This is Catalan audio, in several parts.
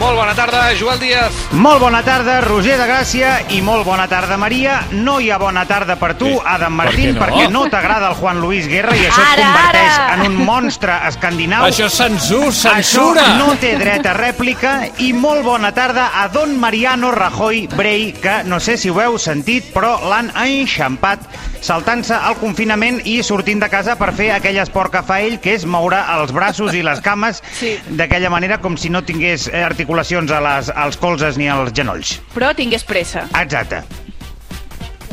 Molt bona tarda, Joel Díaz. Molt bona tarda, Roger de Gràcia, i molt bona tarda, Maria. No hi ha bona tarda per tu, Adam Martín, Per què no? perquè no t'agrada el Juan Luis Guerra i això et Ara, converteix ara. en un monstre escandinau. Això és censur, Això censura! no té dret a rèplica i molt bona tarda a Don Mariano Rajoy Brey, que no sé si ho heu sentit, però l'han enxampat saltant-se al confinament i sortint de casa per fer aquell esport que fa ell, que és moure els braços i les cames Sí. d'aquella manera com si no tingués eh, articulacions a les, als colzes ni als genolls. Però tingués pressa. Exacte.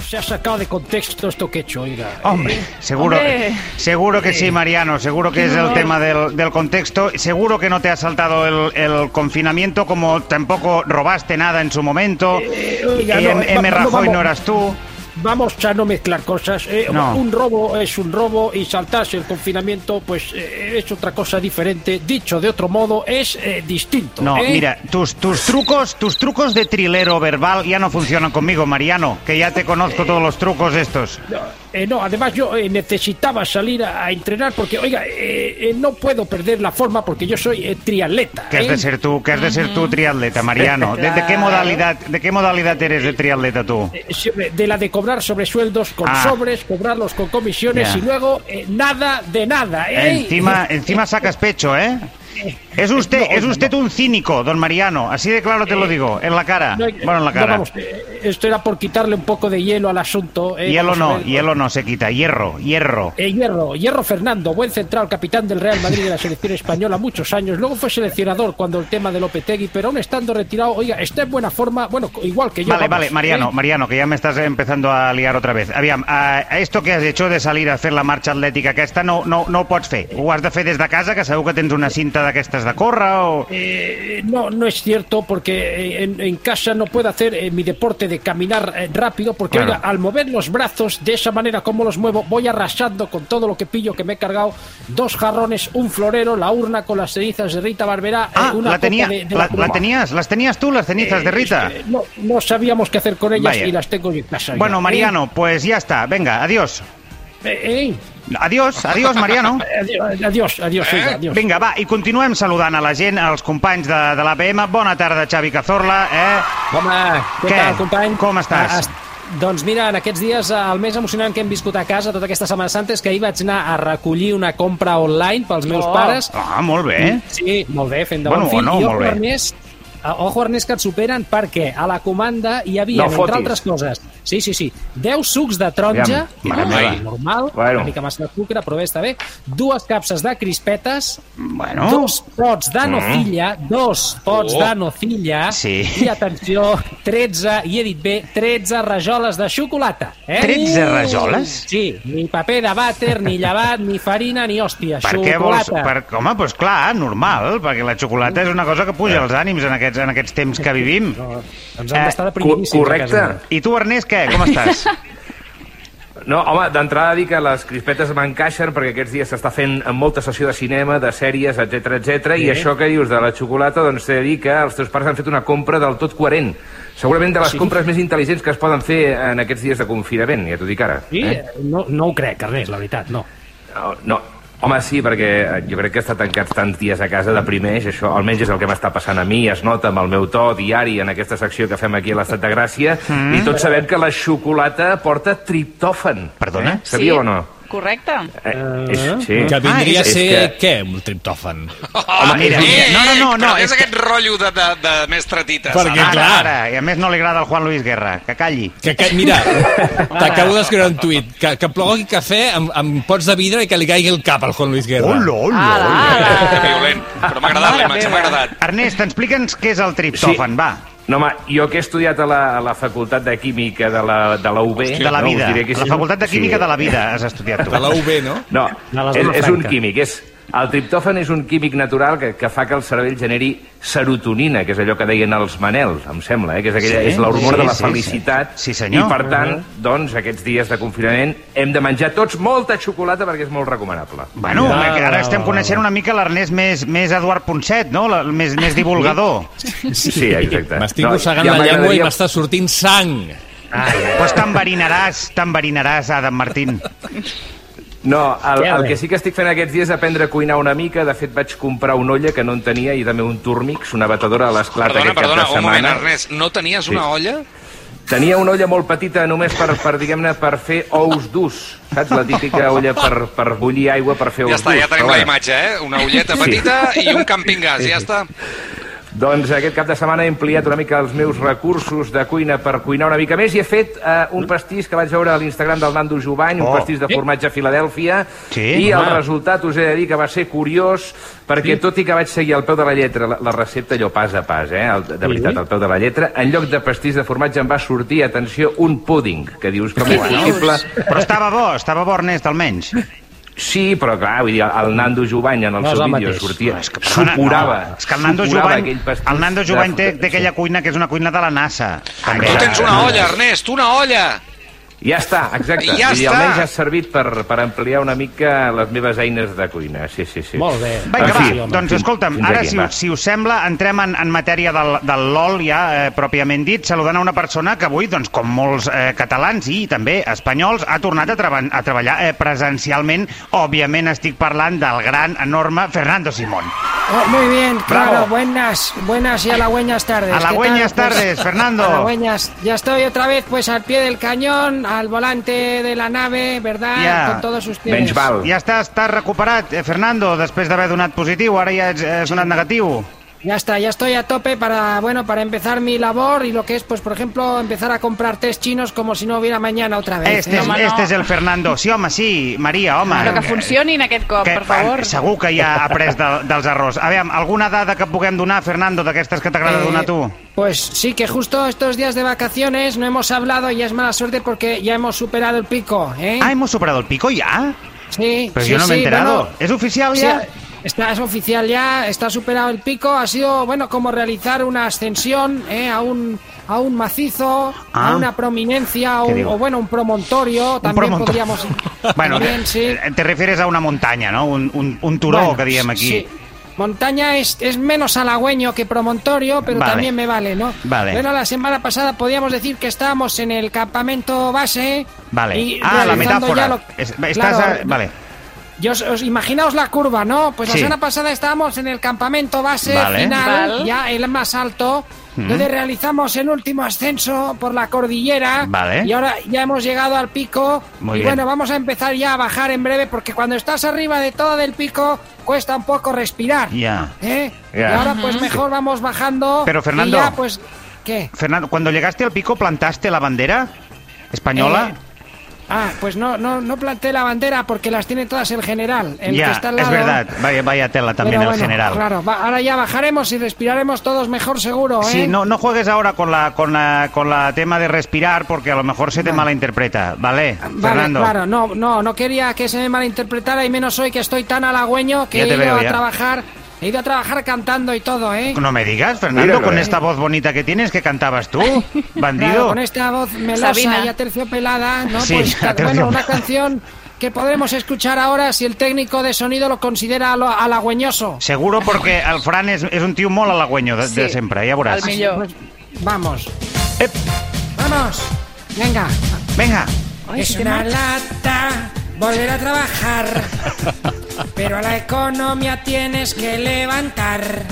Se ha sacado de contexto esto que he hecho, oiga. Hombre, seguro, Hombre. seguro que sí, Mariano, seguro que es el tema del, del contexto. Seguro que no te ha saltado el, el confinamiento, como tampoco robaste nada en su momento. oiga, y no, M. no, Rajoy vamos. no eras tú. Vamos a no mezclar cosas. eh, No. Un robo es un robo y saltarse el confinamiento, pues eh, es otra cosa diferente. Dicho de otro modo, es eh, distinto. No, ¿eh? mira, tus, tus trucos, tus trucos de trilero verbal ya no funcionan conmigo, Mariano, que ya te conozco todos los trucos estos. No, eh, no, además yo eh, necesitaba salir a, a entrenar porque, oiga, eh, eh, no puedo perder la forma porque yo soy eh, triatleta. Que has ¿eh? de ser tú, que has de ser tú triatleta, Mariano. ¿De, de qué modalidad, de qué modalidad eres de triatleta tú? De la de cobrar sobresueldos con Ah. sobres, cobrarlos con comisiones y luego eh, nada de nada. ¿eh? Encima, encima sacas pecho, ¿eh? Es usted, No, es usted un cínico, don Mariano. Así de claro te lo digo. En la cara. No, eh, Bueno, en la cara. vamos, eh, esto era por quitarle un poco de hielo al asunto. eh, Hielo a no, hielo no se quita. Hierro, hierro. Eh, Hierro, Hierro Fernando, buen central, capitán del Real Madrid de la selección española muchos años. Luego fue seleccionador cuando el tema de Lopetegui, pero aún estando retirado, oiga, está en buena forma, bueno, igual que yo. Vale, vamos, vale, Mariano, ¿eh? Mariano, que ya me estás empezando a liar otra vez. Aviam, a, a esto que has hecho de salir a hacer la marxa atlètica aquesta no, no, no ho pots fer. Ho has de fer des de casa, que segur que tens una cinta d'aquestes de córrer o... Eh, no, no es cierto, porque en, en casa no puedo hacer eh, mi deporte de caminar eh, rápido, porque Claro. oiga, al mover los brazos de esa manera como los muevo, voy arrasando con todo lo que pillo que me he cargado, dos jarrones, un florero, la urna con las cenizas de Rita Barberá, Ah, una la, tenía, de- de la, la tenías, las tenías tú, las cenizas de Rita. es que no, no sabíamos qué hacer con ellas Vaya. y las tengo en casa. Bueno. Mariano, pues ya está. Venga, adiós. Adiós, adiós, Mariano. adiós, adiós, oiga, adiós. Vinga, va, i continuem saludant a la gent, als companys de, de l'APM. Bona tarda, Xavi Cazorla. Eh? Home, què, Què? tal, company? Com estàs? Ah, doncs mira, en aquests dies eh, el més emocionant que hem viscut a casa tota aquesta Setmana Santa és que ahir vaig anar a recollir una compra online pels meus Oh. pares. Ah, molt bé. Sí, molt bé, fent de Bueno, bon fill. no, I bé. Ernest, eh, ojo, Ernest, que et superen perquè a la comanda hi havia, No entre fotis. altres coses, sí, sí, sí, 10 sucs de taronja, Aviam, mare normal, normal Bueno. una mica massa de sucre, però bé, està bé, dues capses de crispetes, Bueno. dos pots de nocilla, dos pots Oh. de nocilla, Sí. i atenció, 13, i he dit bé, 13 rajoles de xocolata. Eh? 13 rajoles? Sí, ni paper de vàter, ni llevat, ni farina, ni hòstia, Per què vols... xocolata. Per... Home, doncs clar, normal, perquè la xocolata és una cosa que puja els ànims en aquests, en aquests temps que vivim. No, doncs han Eh, d'estar Co deprimidíssims a correcte. I tu, Ernest, què? Com estàs? No, home, d'entrada dir que les crispetes m'encaixen perquè aquests dies s'està fent en molta sessió de cinema, de sèries, etc etc. i això que dius de la xocolata, doncs t'he de dir que els teus pares han fet una compra del tot coherent. Segurament de les Sí. compres més intel·ligents que es poden fer en aquests dies de confinament, ja t'ho dic ara. Sí, Eh? no, no ho crec, Ernest, la veritat, no. No, no. Home, sí, perquè jo crec que estar tancats tants dies a casa deprimeix, això almenys és el que m'està passant a mi, es nota amb el meu to diari en aquesta secció que fem aquí a l'Estat de Gràcia, mm. i tots sabem que la xocolata porta triptòfan. Perdona? Eh? Sabíeu o no? Correcte. Eh, és, sí. Que vindria Ah, a és- ser, és què, un triptòfan? Home, mira, mira, no, no, no, no, Però és és que- aquest rotllo de, de, de mestre Tita, Perquè, saps? Ara, clar. ara, i a més no li agrada el Juan Luis Guerra, que calli. Que, que, mira, t'acabo d'escriure un tuit. Que, que plogui cafè amb, amb pots de vidre i que li caigui el cap al Juan Luis Guerra. hola, Ala, Que ala. violent. Però m'ha agradat la imatge, m'ha agradat. Ernest, explica'ns què és el triptòfan, Sí. va. No, home, jo que he estudiat a la, a la Facultat de Química de la, de la UB... De la no, us vida. diré que és La Facultat de Química sí. de la Vida has estudiat tu. De la UB, no? No, De la és, és un químic. És, el triptòfan és un químic natural que, que fa que el cervell generi serotonina, que és allò que deien els Manel, em sembla, eh? que és, aquella, Sí, és l'hormona sí, de la sí, felicitat. sí. Sí, senyor. I, per tant, doncs, aquests dies de confinament hem de menjar tots molta xocolata perquè és molt recomanable. Bueno, Ja, ara estem coneixent una mica l'Ernest més, més Eduard Ponset, no? La- El més, més divulgador. Sí, exacte. M'estic No, mossegant ja la llengua i m'està sortint sang. Ai, doncs t'enverinaràs, t'enverinaràs, Adam Martín. No, el, el que sí que estic fent aquests dies és aprendre a cuinar una mica. De fet, vaig comprar una olla que no en tenia i també un Turmix, una batedora a l'esclat Perdona, aquest cap perdona, de un moment, setmana. Ernest. No tenies Sí. una olla? Tenia una olla molt petita només per, per diguem-ne, per fer ous durs. Saps? La típica olla per, per bullir aigua per fer ous Ja està, durs. ja tenim Però la bueno. imatge, eh? Una ulleta Sí. petita i un camping gas, ja està. Doncs aquest cap de setmana he ampliat una mica els meus recursos de cuina per cuinar una mica més i he fet eh, un pastís que vaig veure a l'Instagram del Nando Jovany, un Oh. pastís de formatge a Filadèlfia, Sí? i el Home. resultat us he de dir que va ser curiós, perquè tot i que vaig seguir al peu de la lletra la, la recepta allò pas a pas, eh, el, de veritat, al peu de la lletra, en lloc de pastís de formatge em va sortir, atenció, un púding, que dius com és possible... Però estava bo, estava bo, Ernest, almenys. Sí, però clar, vull dir, el Nando Jovany en el No seu el vídeo mateix. sortia, No, és que, perdona, suporava, no, és que el Nando Jovany, el Nando de- Jovany té, té aquella cuina que és una cuina de la NASA. També. Tu tens una olla, Ernest, una olla! Ja està, exacte. Ja dir, està. almenys ha servit per, per ampliar una mica les meves eines de cuina. Sí, sí, sí. Molt bé. Vinga, va, fi, doncs escolta'm, fins ara aquí, si, va. si us sembla, entrem en, en matèria del, del LOL ja, eh, pròpiament dit, saludant a una persona que avui, doncs, com molts eh, catalans i també espanyols, ha tornat a, treba a treballar eh, presencialment. Òbviament estic parlant del gran, enorme Fernando Simón. Oh, muy bien, claro, buenas, buenas y halagüeñas tardes. ¿Qué Halagüeñas? Pues, tardes, Fernando. halagüeñas. Ya estoy otra vez pues al pie del cañón, al volante de la nave, ¿verdad? Ya. Con todos ustedes. Ja està, estàs recuperat, eh, Fernando, després d'haver donat positiu, ara ja has, has donat negatiu. Ya está, ya estoy a tope para, bueno, para empezar mi labor y lo que es, pues, por ejemplo, empezar a comprar test chinos como si no hubiera mañana otra vez. Este, ¿eh? és, no. este és el Fernando. Sí, home, sí, Maria, home. Però que funcionin aquest cop, Que, per favor. Segur que ja ha après de, dels errors. Aviam, alguna dada que puguem donar, Fernando, d'aquestes que t'agrada Eh, donar tu? Pues sí, que justo estos días de vacaciones no hemos hablado y ya es mala suerte porque ya hemos superado el pico, ¿eh? Ah, hemos superado el pico ya. sí, Pero sí, yo no me he sí, enterado. bueno, ¿Es oficial sí, ya? Está, es oficial ya, está superado el pico. Ha sido, bueno, como realizar una ascensión ¿eh? a, un, a un macizo, Ah. a una prominencia, o, ¿Qué un- o bueno, un promontorio. También podríamos. Bueno, también, te, sí. te refieres a una montaña, ¿no? Un, un, un turó, Bueno, que diem aquí. sí. Montaña es, es menos halagüeño que promontorio, pero Vale. también me vale, ¿no? Vale. Bueno, la semana pasada podíamos decir que estábamos en el campamento base. Vale. y Ah, la metáfora. ya lo- Es- estás Claro, a- Vale. Yo os, os- imaginaos la curva, ¿no? Pues Sí. la semana pasada estábamos en el campamento base Vale. final, Vale. ya el más alto, donde realizamos el último ascenso por la cordillera. Vale. Y ahora ya hemos llegado al pico. Muy y bien. bueno, vamos a empezar ya a bajar en breve, porque cuando estás arriba de todo el pico, cuesta un poco respirar. Ya. ¿Eh? Ya. Y ahora pues mejor vamos bajando. Pero, y Fernando. ya, pues, ¿qué? Fernando, cuando llegaste al pico, ¿plantaste la bandera española? Eh, Ah, pues no, no, no planté la bandera porque las tiene todas el general. El que ya, está al es lado. verdad. Vaya, vaya tela también Pero el bueno, general. Claro, va- ahora ya bajaremos y respiraremos todos mejor seguro, ¿eh? Sí, no, no juegues ahora con la, con la con la tema de respirar porque a lo mejor se te malinterpreta, ¿vale? Vale, Fernando. claro, no, no, no quería que se me malinterpretara y menos hoy que estoy tan halagüeño que he ido veo, a ya. trabajar, he ido a trabajar cantando y todo, ¿eh? No me digas, Fernando, Míralo, con eh. esta voz bonita que tienes, que cantabas tú, bandido. Claro, con esta voz melosa Sabina. y aterciopelada, ¿no? Sí, pues aterciopelada. bueno, una canción que podremos escuchar ahora si el técnico de sonido lo considera lo- halagüeñoso. Seguro porque el Fran és un tio molt halagüeño de, de Sí, sempre, ja veuràs. el millor. Pues, vamos, Ep, vamos, venga. venga. Es una lata volver a trabajar, pero a la economía tienes que levantar.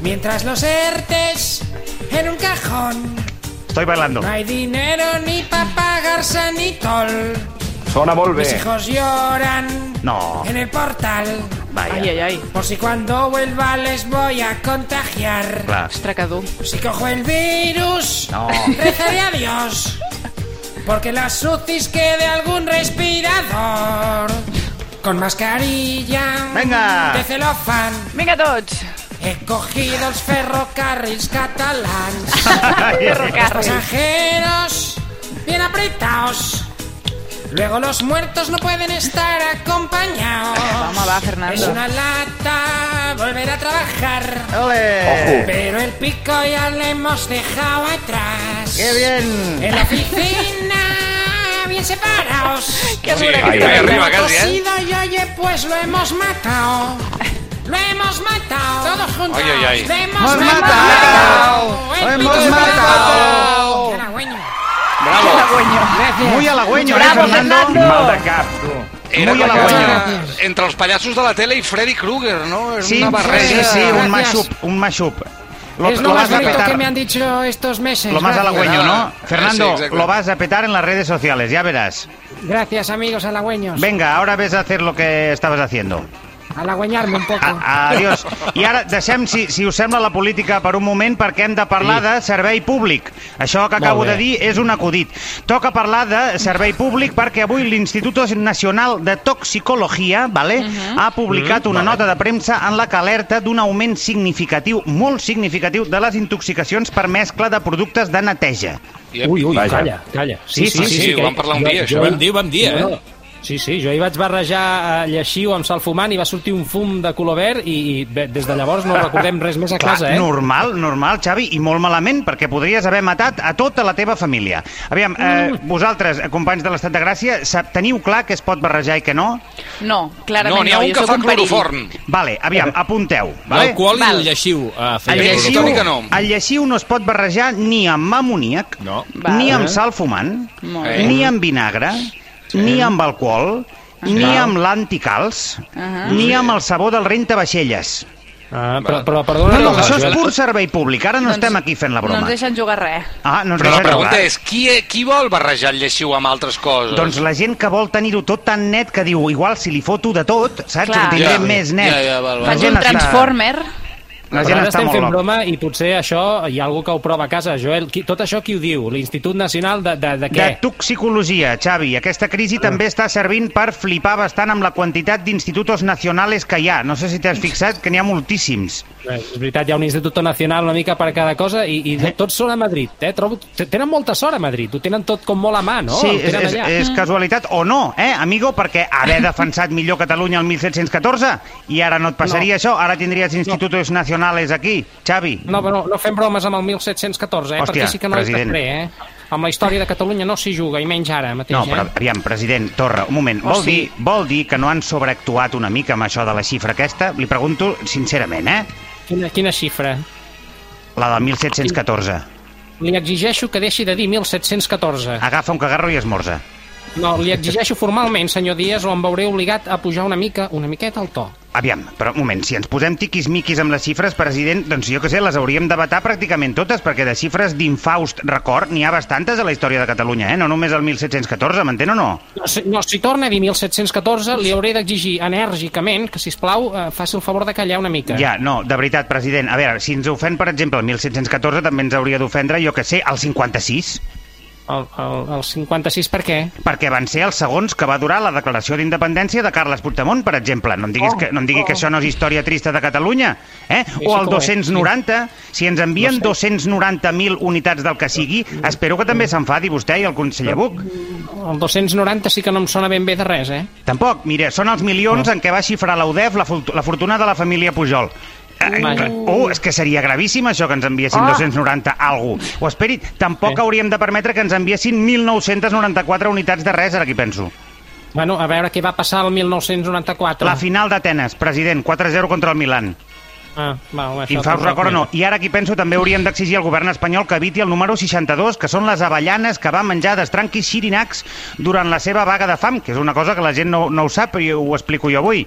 Mientras los ERTES en un cajón, Estoy bailando. no hay dinero ni para pagar sanitol. Sona molt Mis hijos lloran No. en el portal, Vaya. Por si cuando vuelva les voy a contagiar. Clar. Ostres, que dur. Si cojo el virus, No. rezaré a Dios. Porque las UCIs quede algún respirador. Con mascarilla Venga. de celofán. Vinga tots. He cogido los ferrocarrils catalans. Ferrocarril. Pasajeros bien apretados. Luego los muertos no pueden estar acompañados. Vamos, va, Es Fernando. una lata volver a trabajar. ¡Ole! Pero el pico ya le hemos dejado atrás. ¡Qué bien! En la oficina, bien separados. Que Sí, dura ahí, que ahí te arriba casi, ¿eh? Y oye, pues lo hemos matado. Lo hemos matado. Todos juntos. Ay, ay, ay. Lo hemos ¡Hemos matado. ¡Lo hemos matado! Qué. Bravo. Gracias. Muy halagüeño, ¿eh, Bravo, Fernando? Fernando. Tu. Era Muy halagüeño. entre els pallassos de la tele i Freddy Krueger, no? Era Sí, una sí, barreja... sí, un Gracias. mashup, un mashup. Lo, es lo lo más vas a bonito petar. que me han dicho estos meses. Lo más Gracias. halagüeño, ¿no? Fernando, sí, lo vas a petar en las redes sociales, ya verás. Gracias, amigos halagüeños. Venga, ahora ves a hacer lo que estabas haciendo. Halagüeñarme un poco. A, adiós. I ara deixem, si, si us sembla, la política per un moment perquè hem de parlar de servei públic. Això que acabo de dir és un acudit. Toca parlar de servei públic perquè avui l'Institut Nacional de Toxicologia vale, ha publicat una nota de premsa en la que alerta d'un augment significatiu, molt significatiu, de les intoxicacions per mescla de productes de neteja. Ui, ui, Vaja. calla, calla. Sí, sí, sí, ho vam parlar un dia, això, Ho eh? vam dir, ho vam dir, No, eh? no. Sí, sí, jo hi vaig barrejar eh, lleixiu amb sal fumant i va sortir un fum de color verd i, i bé, des de llavors no recordem res més a Clar, casa, eh? normal, normal, Xavi, i molt malament, perquè podries haver matat a tota la teva família. Aviam, eh, Mm. vosaltres, eh, companys de l'Estat de Gràcia, sap, teniu clar què es pot barrejar i què no? No, clarament No, n'hi ha no. un que fa cloroform. Vale, aviam, apunteu. Vale? L'alcohol i el lleixiu uh, El lleixiu, no. el lleixiu no es pot barrejar ni amb amoníac, No. Ni amb sal fumant, bé. ni amb vinagre, ni amb alcohol, ni amb l'anticals, Ahà. ni amb el sabó del rentavaixelles. Ah, però, però perdona... No, no, això és pur servei públic. Ara no estem aquí fent la No broma. ens deixen jugar res. Ah, no ens Però la pregunta jugar. és, qui, qui vol barrejar el lleixiu amb altres coses? Doncs la gent que vol tenir-ho tot tan net que diu, igual si li foto de tot, saps? Clar. Ho tindré Ja. més net. Ja, ja, val, val. La Faig un està- transformer. La gent està estem molt fent loca. broma i potser això hi ha algú que ho prova a casa. Joel, qui, tot això qui ho diu? L'Institut Nacional de, de, de què? De toxicologia, Xavi. Aquesta crisi també està servint per flipar bastant amb la quantitat d'institutos nacionales que hi ha. No sé si t'has fixat que n'hi ha moltíssims. Eh, És veritat, hi ha un Institut Nacional una mica per cada cosa i, i tots són a Madrid. Eh? Trobo, tenen molta sort a Madrid, ho tenen tot com molt a mà, no? sí, és, és, allà. és casualitat o no, eh, amigo? Perquè haver defensat millor Catalunya el 1714 i ara no et passaria això, ara tindries institutos nacionales aquí, Xavi. No, però no fem bromes amb el 1714, eh? Hòstia, perquè sí que no president. bé, eh? Amb la història de Catalunya no s'hi juga, i menys ara mateix, No, però eh? aviam, president Torra, un moment. Oh, Vol, sí. dir, vol dir que no han sobreactuat una mica amb això de la xifra aquesta? Li pregunto sincerament, eh? Quina, quina xifra? La del 1714. Li exigeixo que deixi de dir 1714. Agafa un cagarro i esmorza. No, li exigeixo formalment, senyor Díaz, o em veuré obligat a pujar una mica, una miqueta el to. Aviam, però un moment, si ens posem tiquis-miquis amb les xifres, president, doncs jo que sé, les hauríem de vetar pràcticament totes, perquè de xifres d'infaust record n'hi ha bastantes a la història de Catalunya, eh? No només el 1714, m'entén o no? No, si, no, si torna a dir 1714, li hauré d'exigir enèrgicament que, si plau eh, faci el favor de callar una mica. Ja, no, de veritat, president. A veure, si ens ofèn, per exemple, el 1714, també ens hauria d'ofendre, jo que sé, el 56, El, el, el 56 per què? perquè van ser els segons que va durar la declaració d'independència de Carles Puigdemont, per exemple. No em diguis que, no em digui que això no és història trista de Catalunya. Eh? Sí, O el sí que ho és, 290. Si ens envien 290.000 unitats del que sigui, espero que també s'enfadi vostè i el conseller Buch. El 290 sí que no em sona ben bé de res, eh? Tampoc, mira, són els milions en què va xifrar l'UDEF la, la fortuna de la família Pujol. Oh, és que seria gravíssim això que ens enviessin Ah. 290 a algú. O esperi, tampoc Sí. hauríem de permetre que ens enviessin 1.994 unitats de res, ara aquí penso. Bueno, a veure què va passar el 1994. La final d'Atenes, president, 4-0 contra el Milan. Ah, va, això record no. I ara aquí penso també hauríem d'exigir al govern espanyol que eviti el número 62, que són les avellanes que va menjar d'estranquis xirinacs durant la seva vaga de fam, que és una cosa que la gent no, no ho sap i ho explico jo avui.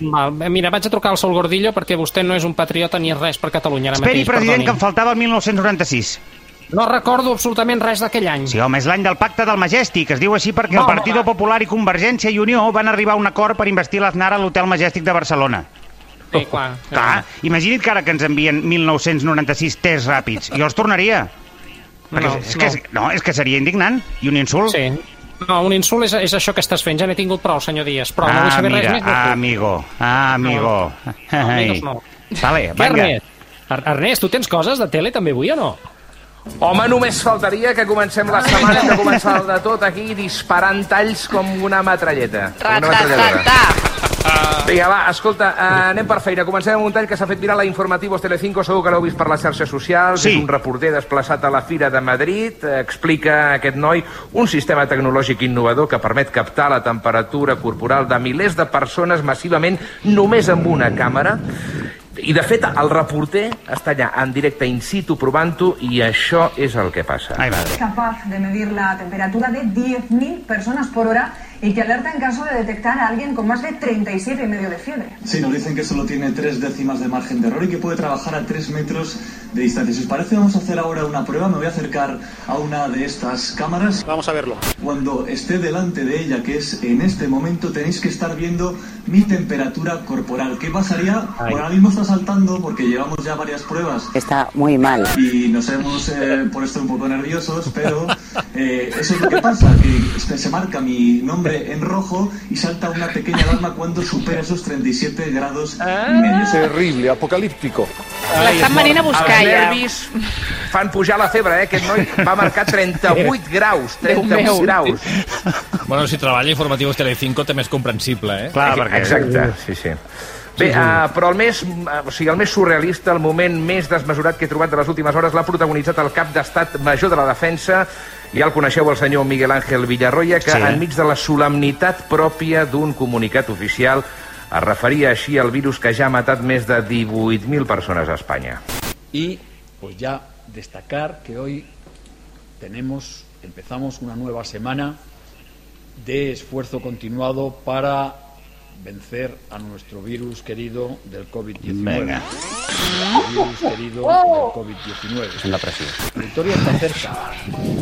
Val, mira, vaig a trucar al Sol Gordillo perquè vostè no és un patriota ni res per Catalunya ara Esperi, mateix, president, perdoni. que em faltava el 1996. No recordo absolutament res d'aquell any. Sí, home, és l'any del pacte del Majestic. Es diu així perquè No, el Partit va. Popular i Convergència i Unió van arribar a un acord per investir l'Aznar a l'Hotel Majestic de Barcelona. Sí, clar. Clar, imagina't que ara que ens envien 1996 tests ràpids. Jo els tornaria. Perquè No, és, que, no, és que seria indignant i un insult. Sí. No, un insult és, és això que estàs fent. Ja n'he tingut prou, senyor Díaz. Prou, no vull ah, saber mira, res més de ah, tu. amigo, ah, amigo. No, Ai. amigos no. Vale, vinga. Ernest? Er- Ernest, tu tens coses de tele també avui o no? Home, només faltaria que comencem la setmana començar el de tot aquí disparant talls com una metralleta. Ratatata. Vinga, va, escolta, uh, anem per feina. Comencem amb un tall que s'ha fet viral a Informativos Telecinco, segur que l'heu vist per les xarxes socials. Sí. És un reporter desplaçat a la Fira de Madrid. Eh, Explica aquest noi un sistema tecnològic innovador que permet captar la temperatura corporal de milers de persones massivament només amb una càmera. I, de fet, el reporter està allà en directe in situ provant-ho i això és el que passa. Ai, madre. capaz de medir la temperatura de 10.000 personas por hora y que alerta en caso de detectar a alguien con más de 37 y medio de fiebre. Sí, nos dicen que solo tiene tres décimas de margen de error y que puede trabajar a tres metros de distancia. Si os parece, vamos a hacer ahora una prueba. Me voy a acercar a una de estas cámaras. Vamos a verlo. Cuando esté delante de ella, que es en este momento, tenéis que estar viendo mi temperatura corporal. ¿Qué pasaría? Ay. Ahora mismo está saltando porque llevamos ya varias pruebas Está muy mal. y nos hemos eh, por esto un poco nerviosos, pero eh, eso es lo que pasa, que se marca mi nombre en rojo y salta una pequeña alarma cuando supera esos 37 grados y medio. Terrible, apocalíptico. L'estan venint a buscar Els ja. nervis fan pujar la febre, eh? Aquest noi va marcar 38 graus, 38 meu. graus. Bueno, si treballa informatius Telecinco també és comprensible, eh? Clar, perquè... Exacte, sí, sí. Bé, uh, però el més, uh, o sigui, el més surrealista, el moment més desmesurat que he trobat de les últimes hores l'ha protagonitzat el cap d'estat major de la defensa, ja el coneixeu, el senyor Miguel Ángel Villarroya, que Sí. enmig de la solemnitat pròpia d'un comunicat oficial es referia així al virus que ja ha matat més de 18.000 persones a Espanya. Y pues ya destacar que hoy tenemos, empezamos una nueva semana de esfuerzo continuado para vencer a nuestro virus querido del COVID-19. Venga. Nuestro virus querido del COVID-19. La pressió. La victoria está cerca.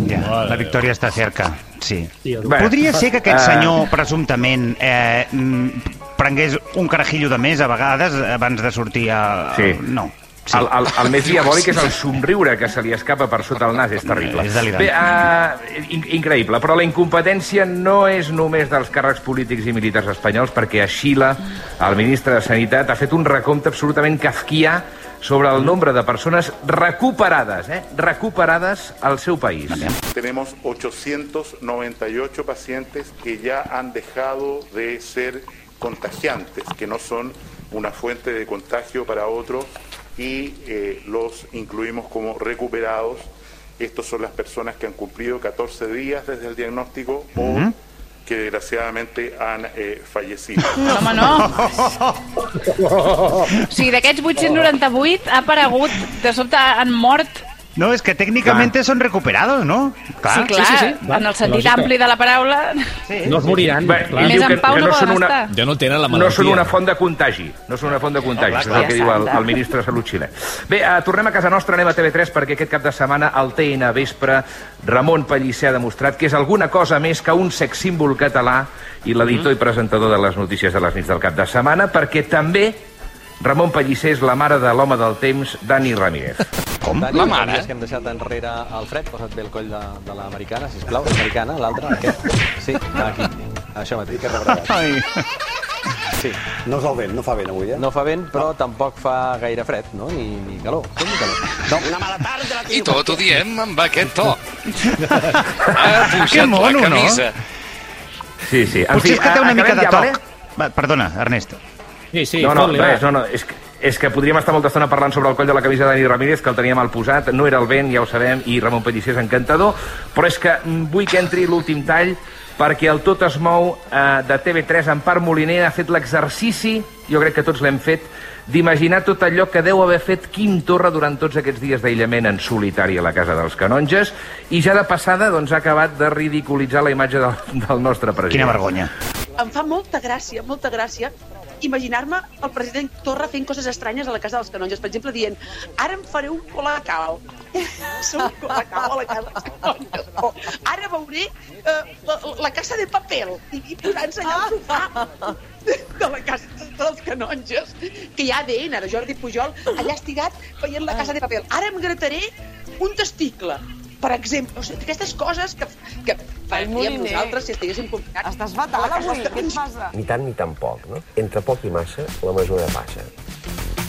Ja, la victòria està cerca, sí. Bé, Podria ser que aquest eh, senyor, presumptament, eh, mm, prengués un carajillo de més a vegades abans de sortir a... Sí. No. Sí. El, el, el més diabòlic és el somriure que se li escapa per sota el nas, és terrible. És delirant. Bé, uh, in increïble, però la incompetència no és només dels càrrecs polítics i militars espanyols, perquè a Xile el ministre de Sanitat ha fet un recompte absolutament kafkià sobre el nombre de persones recuperades, eh? recuperades al seu país. Tenemos 898 pacientes que ya han dejado de ser contagiantes, que no son una fuente de contagio para otros y eh, los incluimos como recuperados. Estos son las personas que han cumplido 14 días desde el diagnóstico o que desgraciadamente han eh, fallecido. No, home, no. O sigui, d'aquests 898 ha aparegut, de sobte han mort... No, és que tècnicament són recuperados, no? Clar. sí, clar, sí, sí, clar. en el sentit Lògica. ampli de la paraula. No es moriran. Bé, clar. i Més en que, pau que no no són una, estar. Ja no tenen la no malaltia. són una font de contagi. No són una font de contagi, això és el que diu el, el ministre de Salut xilè. Bé, uh, tornem a casa nostra, anem a TV3, perquè aquest cap de setmana al TN Vespre Ramon Pellicer ha demostrat que és alguna cosa més que un sex símbol català i l'editor i presentador de les notícies de les nits del cap de setmana, perquè també Ramon Pellicer és la mare de l'home del temps, Dani Ramírez. Com? La mare? que hem deixat enrere el fred, posa't bé el coll de, de l'americana, sisplau. L'americana, l'altra, aquest. Sí, aquí. Això mateix. Que Ai. Sí, no és el vent, no fa vent avui, eh? No fa vent, però tampoc fa gaire fred, no? Ni, ni calor. Com ni calor? No. Una mala tarda, I tot ho diem amb aquest to. Ha pujat mono, la no? Sí, camisa. sí. En Potser fi, és que té una mica de ja, toc. vale? Va, perdona, Ernest. Sí, sí, no, no, res, no, no, és que, és que podríem estar molta estona parlant sobre el coll de la camisa de Dani Ramírez, que el tenia mal posat, no era el vent, ja ho sabem, i Ramon Pellicer és encantador, però és que vull que entri l'últim tall perquè el Tot es mou eh, de TV3, Empar Moliner, ha fet l'exercici, jo crec que tots l'hem fet, d'imaginar tot allò que deu haver fet Quim Torra durant tots aquests dies d'aïllament en solitari a la Casa dels Canonges, i ja de passada doncs, ha acabat de ridiculitzar la imatge del, del nostre president. Quina vergonya. Em fa molta gràcia, molta gràcia imaginar-me el president Torra fent coses estranyes a la casa dels canonges. Per exemple, dient, ara em faré un colacao. un colacao a la casa dels canonges. O, ara veuré eh, la, la casa de papel. I, i posant-se allà al sofà de la casa dels canonges, que hi ha ADN de Jordi Pujol, allà estigat veient la casa de papel. Ara em grataré un testicle per exemple, o sigui, aquestes coses que, que faríem Moliner. nosaltres si estiguéssim confinats. Estàs fatal avui, què et passa? Ni tant ni tan poc, no? Entre poc i massa, la mesura passa.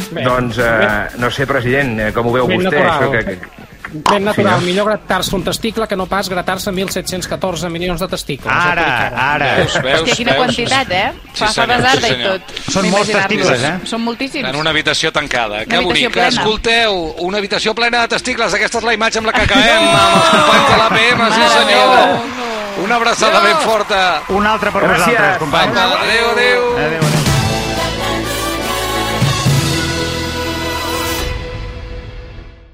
Bé, Doncs, eh, no sé, president, eh, com ho veu Ben vostè, natural. això que... que... Ben natural, no? millor gratar-se un testicle que no pas gratar-se 1.714 milions de testicles. Ara, ara. Veus, veus, Hòstia, quina veus? quantitat, eh? Sí, Fa, fa senyor, basarda sí, i tot. Són molts testicles, eh? Són moltíssims. En una habitació tancada. Que habitació bonic. plena. Escolteu, una habitació plena de testicles. Aquesta és la imatge amb la que acabem amb els companys de l'APM, sí senyor. Una abraçada ben forta. Un altre per Gràcies. vosaltres, companys. Adéu, adéu. Adéu, adéu.